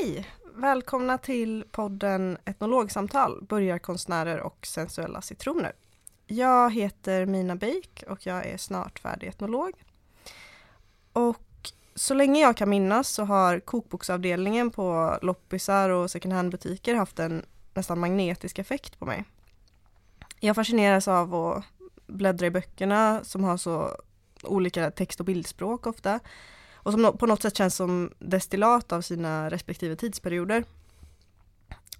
Hej! Välkomna till podden Etnologsamtal, Börjarkonstnärer och sensuella citroner. Jag heter Mina Beik och jag är snart färdig etnolog. Och så länge jag kan minnas så har kokboksavdelningen på loppisar och second hand-butiker haft en nästan magnetisk effekt på mig. Jag fascineras av att bläddra i böckerna som har så olika text och bildspråk ofta och som på något sätt känns som destillat av sina respektive tidsperioder.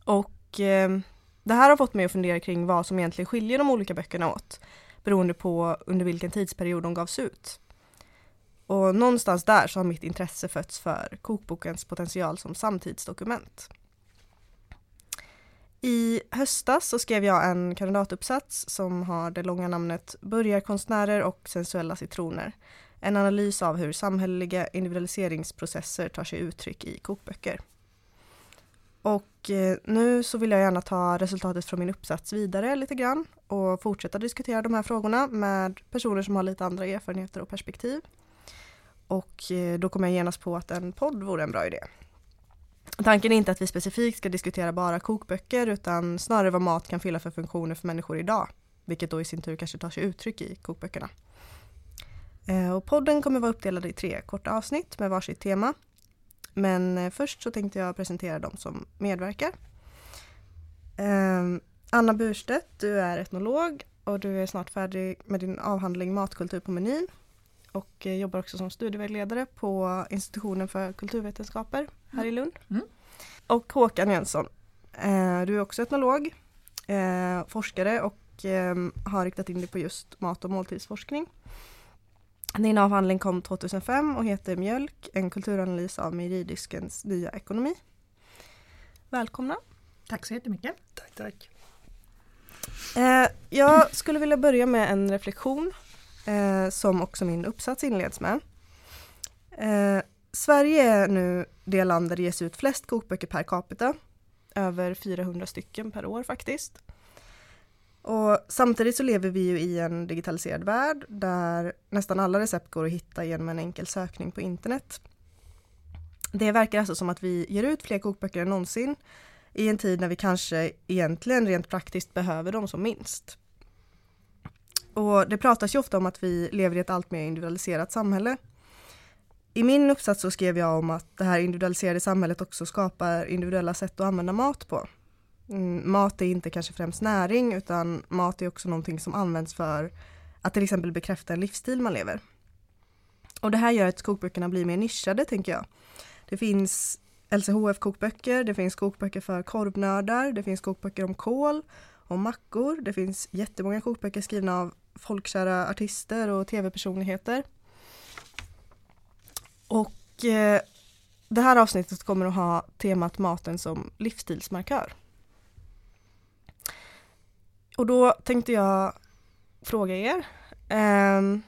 Och eh, det här har fått mig att fundera kring vad som egentligen skiljer de olika böckerna åt beroende på under vilken tidsperiod de gavs ut. Och någonstans där så har mitt intresse fötts för kokbokens potential som samtidsdokument. I höstas så skrev jag en kandidatuppsats som har det långa namnet Börjarkonstnärer och sensuella citroner en analys av hur samhälleliga individualiseringsprocesser tar sig uttryck i kokböcker. Och eh, nu så vill jag gärna ta resultatet från min uppsats vidare lite grann och fortsätta diskutera de här frågorna med personer som har lite andra erfarenheter och perspektiv. Och eh, då kom jag genast på att en podd vore en bra idé. Tanken är inte att vi specifikt ska diskutera bara kokböcker utan snarare vad mat kan fylla för funktioner för människor idag, vilket då i sin tur kanske tar sig uttryck i kokböckerna. Eh, och podden kommer vara uppdelad i tre korta avsnitt med varsitt tema. Men eh, först så tänkte jag presentera dem som medverkar. Ehm, Anna Burstedt, du är etnolog och du är snart färdig med din avhandling Matkultur på menyn och eh, jobbar också som studievägledare på institutionen för kulturvetenskaper här i Lund. Mm. Och Håkan Jönsson, du är också etnolog, forskare och har riktat in dig på just mat och måltidsforskning. Din avhandling kom 2005 och heter Mjölk, en kulturanalys av mejeridiskens nya ekonomi. Välkomna! Tack så jättemycket! Tack, tack! Eh, jag skulle vilja börja med en reflektion eh, som också min uppsats inleds med. Eh, Sverige är nu det land där det ges ut flest kokböcker per capita. Över 400 stycken per år faktiskt. Och samtidigt så lever vi ju i en digitaliserad värld där nästan alla recept går att hitta genom en enkel sökning på internet. Det verkar alltså som att vi ger ut fler kokböcker än någonsin i en tid när vi kanske egentligen rent praktiskt behöver dem som minst. Och det pratas ju ofta om att vi lever i ett allt mer individualiserat samhälle. I min uppsats så skrev jag om att det här individualiserade samhället också skapar individuella sätt att använda mat på. Mm, mat är inte kanske främst näring utan mat är också någonting som används för att till exempel bekräfta en livsstil man lever. Och det här gör att kokböckerna blir mer nischade tänker jag. Det finns LCHF-kokböcker, det finns kokböcker för korvnördar, det finns kokböcker om kål, och mackor, det finns jättemånga kokböcker skrivna av folkkära artister och tv-personligheter. Och eh, det här avsnittet kommer att ha temat maten som livsstilsmarkör. Och då tänkte jag fråga er, eh,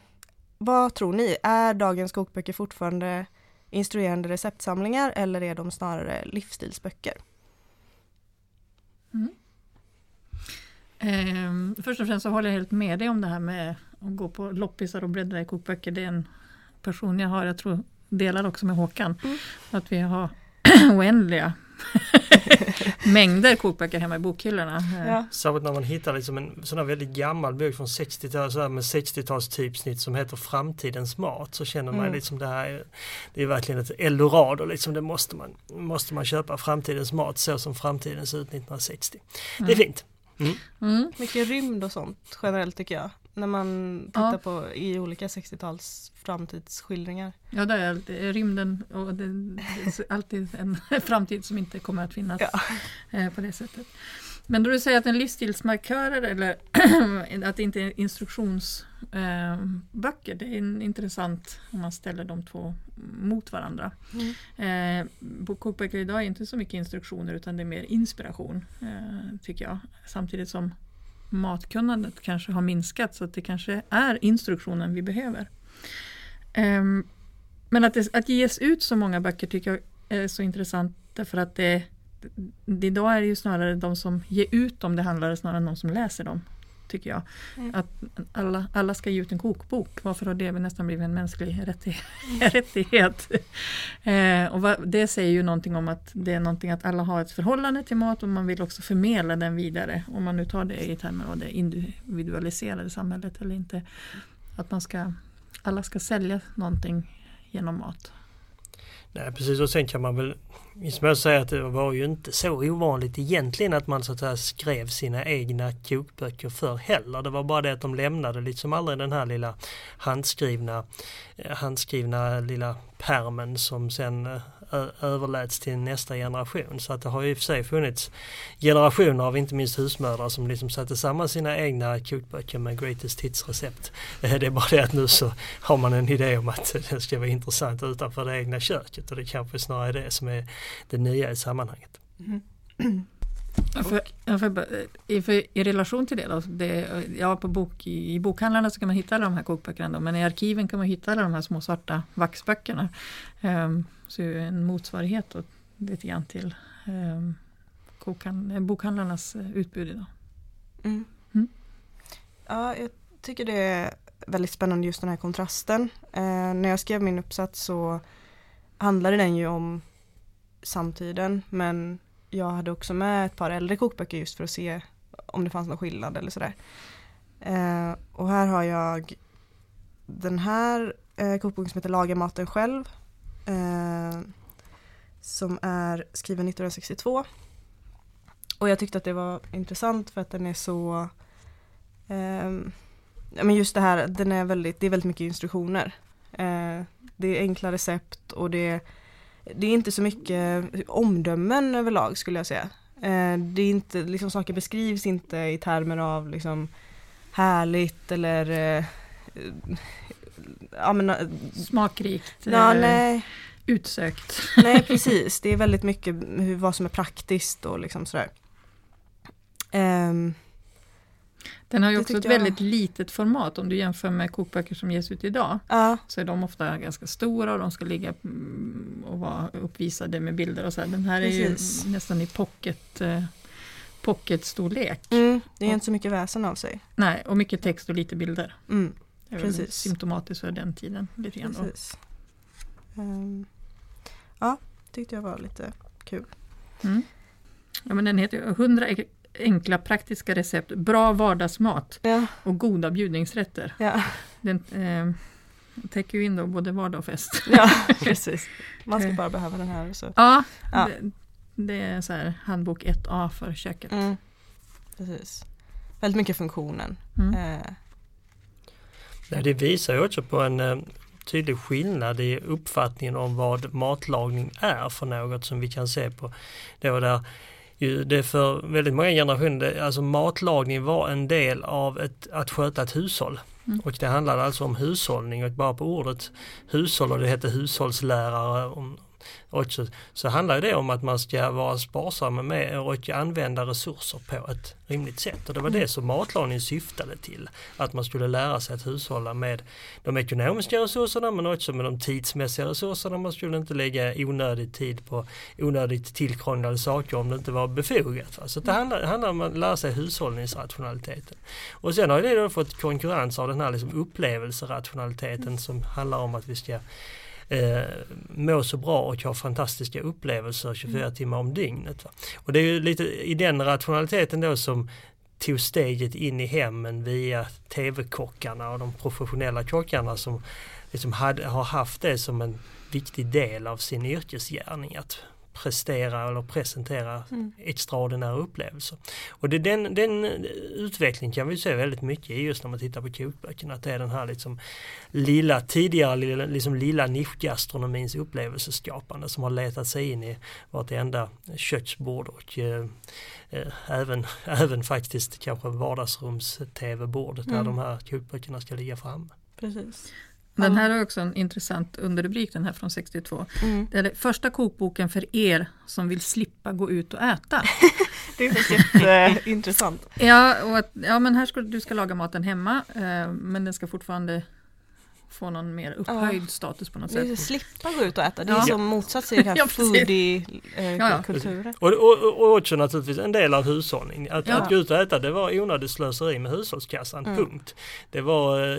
vad tror ni? Är dagens kokböcker fortfarande instruerande receptsamlingar eller är de snarare livsstilsböcker? Mm. Eh, först och främst så håller jag helt med dig om det här med att gå på loppisar och bläddra i kokböcker. Det är en passion jag har, jag tror delar också med Håkan. Mm. Att vi har oändliga mängder kokböcker hemma i bokhyllorna. Ja. Särskilt när man hittar liksom en sån här väldigt gammal bok från 60-talet med 60-tals typsnitt som heter Framtidens mat så känner man mm. liksom det här är, det är verkligen ett eldorado liksom. Det måste man, måste man köpa Framtidens mat så som framtiden ser ut 1960. Mm. Det är fint. Mm. Mm. Mycket rymd och sånt generellt tycker jag. När man tittar ja. på i olika 60-tals framtidsskildringar. Ja, det är rymden och det är alltid en framtid som inte kommer att finnas ja. Eh, på det sättet. Men då du säger att en livsstilsmarkör eller att det inte är instruktionsböcker, det är intressant om man ställer de två mot varandra. Mm. Eh, på kokböcker idag är inte så mycket instruktioner utan det är mer inspiration, eh, tycker jag. Samtidigt som matkunnandet kanske har minskat så att det kanske är instruktionen vi behöver. Um, men att, det, att ges ut så många böcker tycker jag är så intressant därför att det, det, idag är det ju snarare de som ger ut dem det handlar snarare om de som läser dem tycker jag. Mm. Att alla, alla ska ge ut en kokbok. Varför har det nästan blivit en mänsklig rättighet? rättighet? eh, och vad, det säger ju någonting om att det är någonting att alla har ett förhållande till mat och man vill också förmedla den vidare. Om man nu tar det i termer av det individualiserade samhället eller inte. Att man ska, alla ska sälja någonting genom mat. Nej precis och sen kan man väl som jag säga att det var ju inte så ovanligt egentligen att man så att säga skrev sina egna kokböcker för heller. Det var bara det att de lämnade liksom aldrig den här lilla handskrivna, eh, handskrivna lilla permen som sen eh, överläts till nästa generation. Så att det har ju i och för sig funnits generationer av inte minst husmödrar som liksom satte samman sina egna kokböcker med greatest hits recept. Eh, det är bara det att nu så har man en idé om att det ska vara intressant utanför det egna köket och det kanske snarare är det som är det nya i sammanhanget. Mm. För, för, för, I relation till det, då, det, ja, på bok, i bokhandlarna så kan man hitta alla de här kokböckerna men i arkiven kan man hitta alla de här små svarta vaxböckerna. Um, så en motsvarighet då, lite grann till um, bokhandlarnas eh, utbud idag. Mm. Mm. Ja, jag tycker det är väldigt spännande just den här kontrasten. Eh, när jag skrev min uppsats så handlade den ju om samtiden men jag hade också med ett par äldre kokböcker just för att se om det fanns någon skillnad eller sådär. Eh, och här har jag den här eh, kokboken som heter Laga maten själv. Eh, som är skriven 1962. Och jag tyckte att det var intressant för att den är så eh, men just det här, den är väldigt, det är väldigt mycket instruktioner. Eh, det är enkla recept och det är det är inte så mycket omdömen överlag skulle jag säga. Eh, det är inte, liksom saker beskrivs inte i termer av liksom härligt eller eh, ja, men, eh, smakrikt, ja, nej. utsökt. Nej precis, det är väldigt mycket hur, vad som är praktiskt och liksom sådär. Um, den har ju också ett jag... väldigt litet format om du jämför med kokböcker som ges ut idag. Ja. Så är de ofta ganska stora och de ska ligga mm, och vara uppvisade med bilder och så. Den här Precis. är ju nästan i pocket eh, pocketstorlek. Mm, det är inte så mycket väsen av sig. Nej, och mycket text och lite bilder. Mm, det är precis. symptomatiskt för den tiden. Lite grann precis. Um, ja, tyckte jag var lite kul. Mm. Ja, men den heter 100 enkla praktiska recept, bra vardagsmat ja. och goda bjudningsrätter. Ja. Den eh, täcker ju in då både vardag och fest. Ja, precis. Man ska bara behöva den här. Så. Ja, ja. Det, det, är så här handbok 1A för köket. Mm. Precis. Väldigt mycket funktionen. Mm. Eh. Nej, det visar ju också på en eh, tydlig skillnad i uppfattningen om vad matlagning är för något som vi kan se på då där ju det för väldigt många generationer, alltså matlagning var en del av ett, att sköta ett hushåll. Mm. Och det handlade alltså om hushållning och bara på ordet hushåll och det hette hushållslärare om, också, så handlar det om att man ska vara sparsam med och använda resurser på ett rimligt sätt. Och det var mm. det som matlagning syftade till. Att man skulle lära sig att hushålla med de ekonomiska resurserna men också med de tidsmässiga resurserna. Man skulle inte lägga onödig tid på onödigt tillkrånglade saker om det inte var befogat. Så det handlar, handlar om att lära sig hushållningsrationaliteten. Och sen har det då fått konkurrens av den här liksom upplevelserationaliteten som handlar om att vi ska eh, må så bra och ha fantastiska upplevelser 24 mm. timmar om dygnet. Va? Och det är ju lite i den rationaliteten då som tog steget in i hemmen via tv-kockarna och de professionella kockarna som liksom hade, har haft det som en viktig del av sin yrkesgärning. Att prestera eller presentera mm. extraordinära upplevelser. Och det, den, den utvecklingen kan vi se väldigt mycket i just när man tittar på kokböckerna. Att det är den här liksom lilla, tidigare lilla, liksom lilla nischgastronomins upplevelseskapande som har letat sig in i vartenda köksbord och eh, eh, även, även faktiskt kanske vardagsrums-tv-bordet mm. där de här kokböckerna ska ligga framme. Precis. Den här är också en intressant underrubrik, den här från 62. Mm. Det är det första kokboken för er som vill slippa gå ut och äta. det är jätteintressant. ja, och att, ja, men här ska du ska laga maten hemma, eh, men den ska fortfarande få någon mer upphöjd ja. status på något sätt. Slippa gå ut och äta, det är ja. som motsats till den här foodie-kulturen. Eh, och, och, och, också naturligtvis en del av hushållning. Att, att gå ut och äta det var onödigt slöseri med hushållskassan, mm. punkt. Det var eh,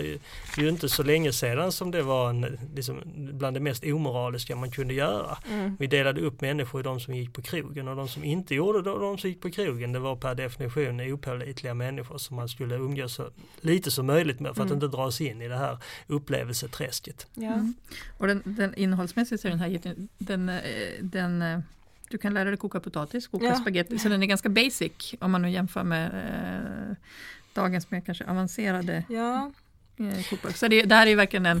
ju inte så länge sedan som det var en, liksom, bland det mest omoraliska man kunde göra. Mm. Vi delade upp människor i de som gick på krogen och de som inte gjorde det, de som gick på krogen, det var per definition opålitliga människor som man skulle umgås så lite som möjligt med för att mm. inte dras in i det här upplevelseträsket. Ja. Mm. Och den, den innehållsmässigt så är den här den, eh, den, eh, du kan lära dig koka potatis, koka ja. spagetti, så den är ganska basic om man nu jämför med eh, dagens mer kanske avancerade ja. Eh, kokböcker. Så det, det här är verkligen en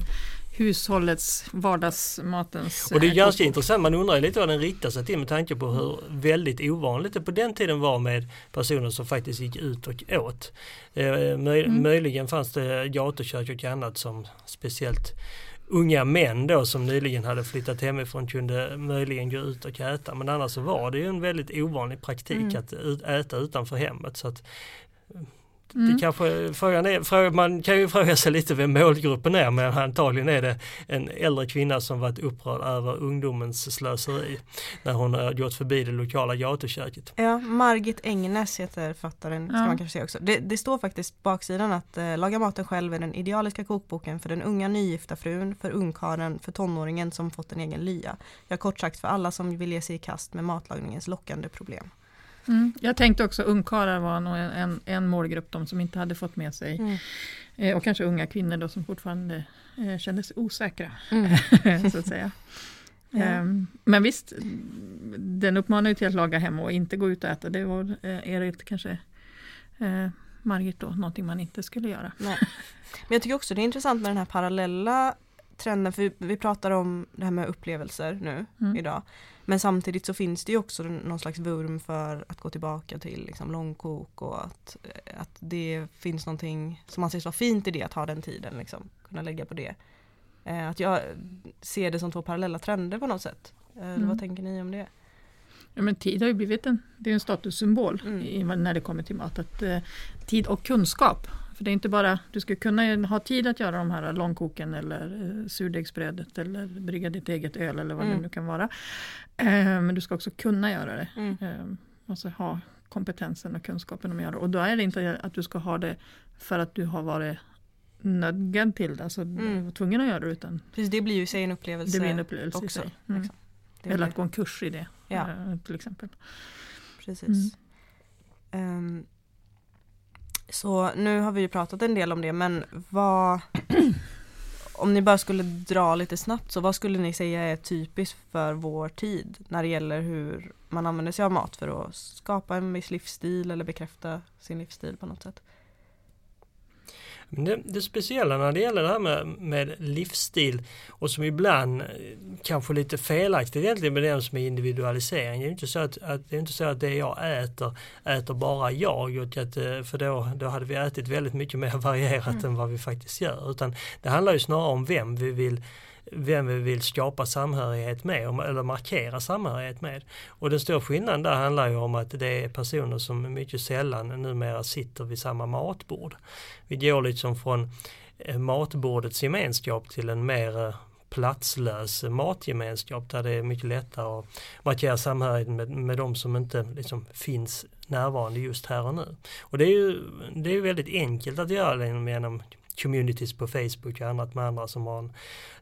hushållets, vardagsmatens Och det är eh, ganska intressant, man undrar lite vad den riktar sig till med tanke på hur väldigt ovanligt det på den tiden var med personer som faktiskt gick ut och åt. Eh, möj mm. Möjligen fanns det gatukök och annat som speciellt unga män då som nyligen hade flyttat hemifrån kunde möjligen gå ut och äta men annars så var det ju en väldigt ovanlig praktik mm. att äta utanför hemmet. Så att Mm. Det kanske, frågan är, man kan ju fråga sig lite vem målgruppen är men antagligen är det en äldre kvinna som varit upprörd över ungdomens slöseri när hon har gått förbi det lokala gatuköket. Ja, Margit Engnes heter författaren, ska man kanske säga också. Det, det, står faktiskt på baksidan att eh, Laga maten själv är den idealiska kokboken för den unga nygifta frun, för ungkaren, för tonåringen som fått en egen lya. Ja, kort sagt för alla som vill ge sig i kast med matlagningens lockande problem. Mm. Jag tänkte också ungkarlar var nog en, en, en, målgrupp, de som inte hade fått med sig. Mm. Eh, och kanske unga kvinnor då som fortfarande eh, kände sig osäkra. Mm. så att säga. Eh, men visst, den uppmanar ju till att laga hemma och inte gå ut och äta. Det var, eh, det kanske eh, Margit då, någonting man inte skulle göra. Nej. Men jag tycker också det är intressant med den här parallella trenden, för vi, vi pratar om det här med upplevelser nu mm. idag. Men samtidigt så finns det ju också någon slags vurm för att gå tillbaka till liksom långkok och att, att det finns någonting som anses vara fint i det att ha den tiden, liksom, kunna lägga på det. Eh, att jag ser det som två parallella trender på något sätt. Eh, mm. Vad tänker ni om det? Ja, men tid har ju blivit en, det är en statussymbol mm. i, när det kommer till mat. Att, eh, tid och kunskap för det är inte bara, du ska kunna ha tid att göra de här långkoken eller eh, surdegsbrödet eller brygga ditt eget öl eller vad mm. det nu kan vara. Eh, men du ska också kunna göra det. Mm. Eh, alltså ha kompetensen och kunskapen om att göra det. Och då är det inte att du ska ha det för att du har varit nödgad till det, alltså mm. tvungen att göra det. Utan Precis, det blir ju sig en upplevelse, det blir en upplevelse också. I sig. Mm. Liksom. Eller att gå en kurs i det ja. Till exempel. Precis. Um, så nu har vi ju pratat en del om det men vad Om ni bara skulle dra lite snabbt så vad skulle ni säga är typiskt för vår tid när det gäller hur man använder sig av mat för att skapa en viss livsstil eller bekräfta sin livsstil på något sätt? Det, det, speciella när det gäller det här med, med livsstil och som ibland eh, kanske lite felaktigt egentligen benämns med individualisering. Det är inte så att, att, det är inte så att det jag äter, äter bara jag. Att, eh, för då, då hade vi ätit väldigt mycket mer varierat mm. än vad vi faktiskt gör. Utan det handlar ju snarare om vem vi vill vem vi vill skapa samhörighet med eller markera samhörighet med. Och den stora skillnaden där handlar ju om att det är personer som mycket sällan numera sitter vid samma matbord. Vi går liksom från eh, matbordets gemenskap till en mer eh, platslös matgemenskap där det är mycket lättare att markera samhörighet med, med de som inte liksom finns närvarande just här och nu. Och det är ju det är väldigt enkelt att göra det genom communities på Facebook och annat med andra som har en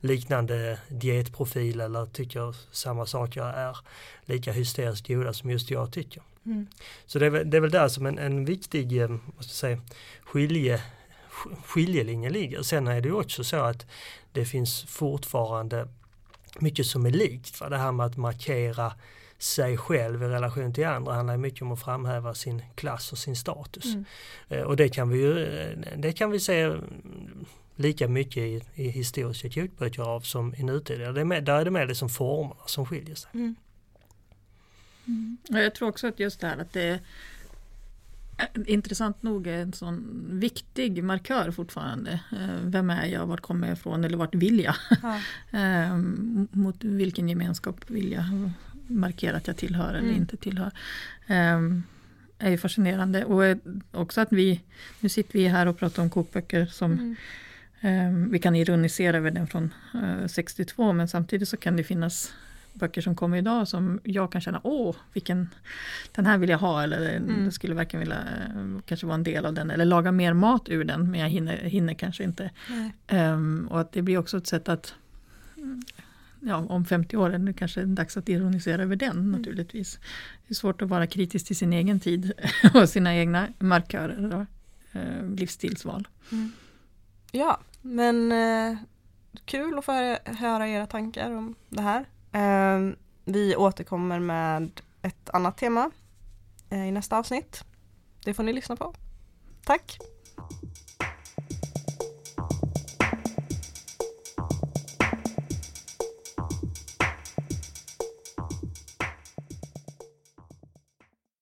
liknande dietprofil eller tycker samma saker är lika hysteriskt goda som just jag tycker. Mm. Så det är, väl, det är väl där som en, en viktig eh, måste säga, skilje, skiljelinje ligger. Sen är det också så att det finns fortfarande mycket som är likt. Va? Det här med att markera sig själv i relation till andra handlar mycket om att framhäva sin klass och sin status. Mm. Eh, och det kan vi ju, eh, det kan vi se lika mycket i, i historiska kokböcker av som i nutid. Det är med, där är det mer liksom formerna som skiljer sig. Mm. Mm. Jag tror också att just det här att det är intressant nog är en sån viktig markör fortfarande. Eh, vem är jag, vart kommer jag ifrån eller vart vill jag? Ja. Mot vilken gemenskap vill jag markera att jag tillhör eller mm. inte tillhör. Um, är ju fascinerande och också att vi, nu sitter vi här och pratar om kokböcker som mm. vi kan ironisera över den från 62 men samtidigt så kan det finnas böcker som kommer idag som jag kan känna, åh, vilken, den här vill jag ha eller mm. jag skulle verkligen vilja eh, kanske vara en del av den eller laga mer mat ur den men jag hinner, hinner kanske inte. Um, och att det blir också ett sätt att ja, om 50 år är det kanske dags att ironisera över den mm. naturligtvis. Det är svårt att vara kritisk till sin egen tid och sina egna markörer och eh, livsstilsval. Mm. Ja, men eh, kul att få höra era tankar om det här. Eh, vi återkommer med ett annat tema eh, i nästa avsnitt. Det får ni lyssna på. Tack!